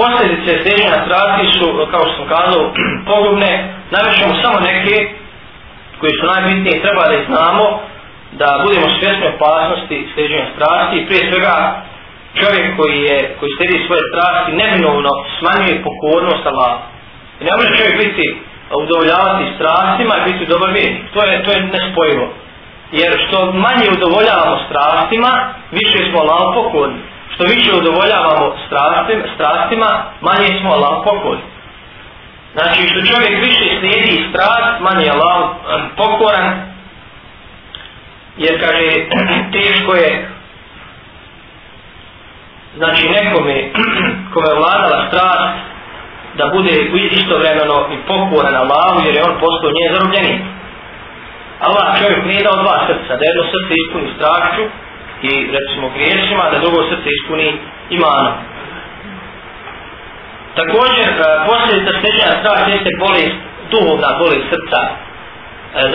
posljedice težnje na strasti su, kao što sam kazao, pogubne. Navešemo samo neke koji su najbitnije i treba da ih znamo da budemo svjesni opasnosti sljeđenja strasti i prije svega čovjek koji je koji sledi svoje strasti neminovno smanjuje pokornost Allah. I ne može čovjek biti udovoljavati strastima i biti dobar vjer. To je to je nespojivo. Jer što manje udovoljavamo strastima, više smo Allah pokorni što više udovoljavamo strastim, strastima, manje smo Allah pokoli. Znači što čovjek više slijedi strast, manje je Allah pokoran, jer kaže teško je znači nekome kome je vladala strast da bude istovremeno i pokoran Allahu jer je on postao nje zarobljenik. Allah čovjek nije dao dva srca, da jedno srce ispuni strašću, i recimo griješima da drugo srce ispuni imanom. Također, e, posljedica stečena strah jeste bolest, duhovna bolest srca, e,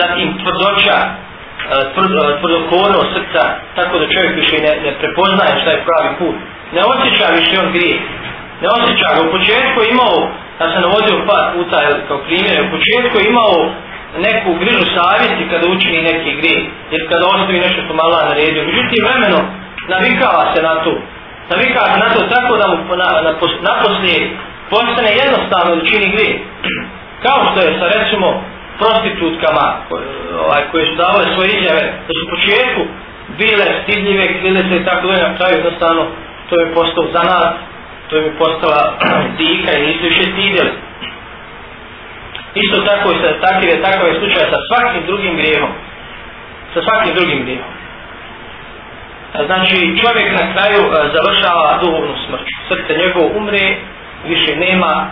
zatim tvrdoća, e, tvrd, e, tvrdokorno srca, tako da čovjek više ne, ne prepoznaje šta je pravi put. Ne osjeća više on grije. Ne osjeća ga. U početku je imao, ja sam navodio par puta kao primjer, u početku je imao neku grižu savjesti kada učini neki grije. Jer kada ostavi nešto što mala na redu. Međutim, vremeno navikava se na to. Navikava se na to tako da mu na, na, na poslije postane jednostavno da čini grije. Kao što je sa recimo prostitutkama ovaj, koje su davale svoje izjave da su početku bile stidljive, bile se tako da na kraju jednostavno to je postao zanad, to je postala dika i nisu više stidjeli. Isto tako je, takav je, takav je slučaj sa svakim drugim grijehom. Sa svakim drugim grijehom. Znači, čovjek na kraju završava duhovnu smrć. Srce njegovo umre, više nema a,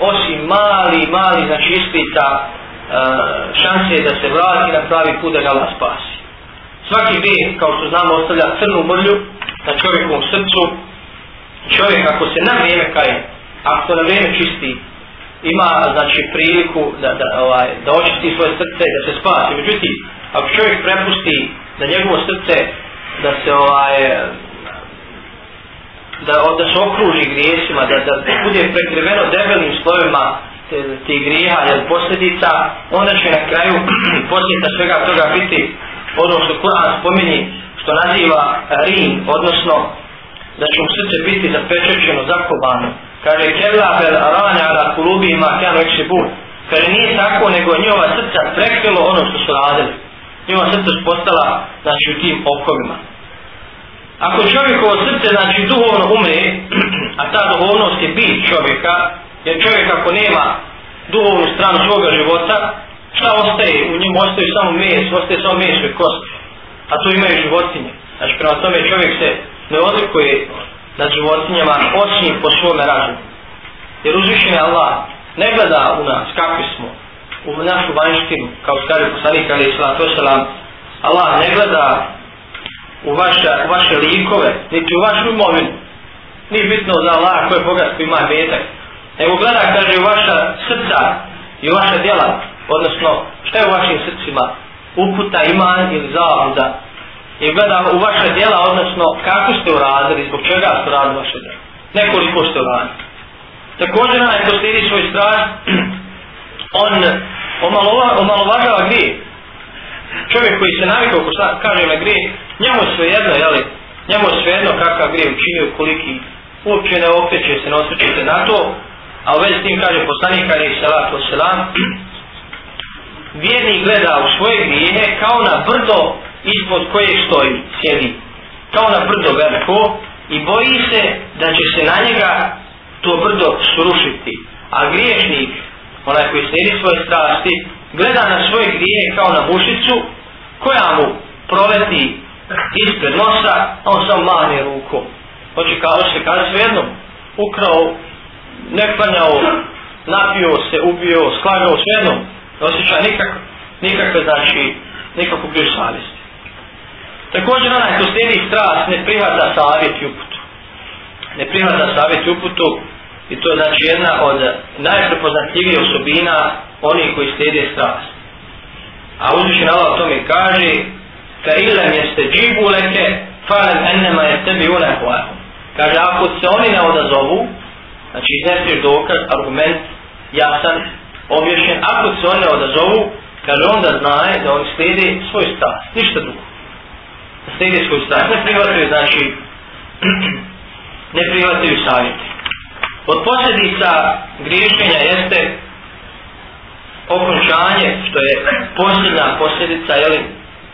osim mali, mali, znači istica a, šanse da se vrati na pravi put da ga vas spasi. Svaki bi, kao što znamo, ostavlja crnu mrlju na čovjekovom srcu. Čovjek, ako se na vrijeme kaje, ako to na vrijeme čisti, ima znači priliku da, da, ovaj, da očisti svoje srce i da se spasi. Međutim, ako čovjek prepusti da njegovo srce da se ovaj, da, da se okruži grijesima, da, da bude prekriveno debelim slovima te, te grija ili posljedica, onda će na kraju posljedica svega toga biti ono što Kur'an spominji, što naziva Rim, odnosno da će u srce biti zapečećeno, zakobano. Kaže, kevla fel arane ala kulubi ima kjano ekši bur. Kaže, nije tako, nego je njova srca prekrilo ono što su radili. Njova srca su postala, znači, u tim okovima. Ako čovjekovo srce, znači, duhovno umre, a ta duhovnost je bit čovjeka, jer čovjek ako nema duhovnu stranu svoga života, šta ostaje? U njemu ostaje samo mes, ostaje samo mes i kost. A tu imaju životinje. Znači, prema tome čovjek se ne odlikuje nad životinjama osim po svome razumu. Jer uzvišen je Allah, ne gleda u nas kakvi smo, u našu vanjštinu, kao skari poslanik ali islatu wasalam, Allah ne gleda u vaše, u vaše likove, niti u vašu imovinu. Nije bitno za Allah koje bogat koji ima metak. Nego gleda, kaže, u vaša srca i u vaša djela, odnosno šta je u vašim srcima, uputa, iman ili zavuda, i gleda u vaše djela, odnosno kako ste uradili, zbog čega ste uradili vaše djela. Nekoliko ste uradili. Također onaj ko slidi svoj straž, on omalovažava grije. Čovjek koji se navikao, ko kaže na grije, njemu je sve jedno, jeli? Njemu je sve jedno kakav grije učinio, koliki uopće ne okreće se, ne osjećate na to, a u vezi s tim kaže poslanika, ali se lako selam, vjerni gleda u svoje grijehe kao na brdo ispod koje stoji, sjedi, kao na brdo veliko, i boji se da će se na njega to brdo srušiti. A griješnik, onaj koji slijedi svoje strasti, gleda na svoje grije kao na mušicu, koja mu proleti ispred nosa, a on samo mane ruku. Hoće kao se kada sve jednom, ukrao, neklanjao, napio se, ubio, sklagao sve jednom, ne osjeća nikak, nikakve, znači, nikakvu griješ savjesti. Također onaj ko slijedi strast ne prihvata savjet i uputu. Ne prihvata savjet i uputu i to je znači jedna od najprepoznatljivije osobina oni koji slijede strast. A uzviši na Allah tome kaže ka ilam jeste džibu leke falem enema je tebi ulem hojahu. Kaže ako se oni ne odazovu znači iznesiš dokaz, argument jasan, obješen ako se oni ne odazovu kaže onda znaje da oni slijede svoj strast, ništa drugo. Stegijskoj stranji ne prihvataju, znači, ne prihvataju savjeti. Od posljedica griješenja jeste okončanje, što je posljedna posljedica, jeli,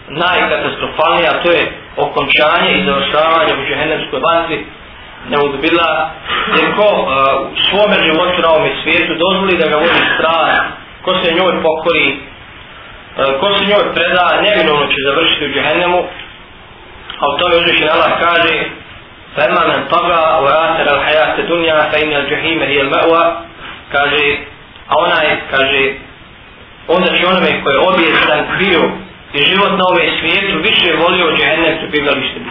najkatastrofalnija, to je okončanje i završavanje u džehennemskoj vanci, ne odbila, jer ko uh, u uh, svome životu na ovom svijetu dozvoli da ga vodi strah, ko se njoj pokori, uh, ko se njoj preda, neminovno će završiti u džehennemu, a u tome uzvišen Allah kaže فَمَا مَنْ طَغَا وَرَاسَرَ الْحَيَاةَ دُنْيَا فَإِنَ الْجُحِيمَ هِيَ الْمَعْوَا kaže a ona je kaže onda će onome koje obje sam bio i život na ovom svijetu više volio džehennem su bivalište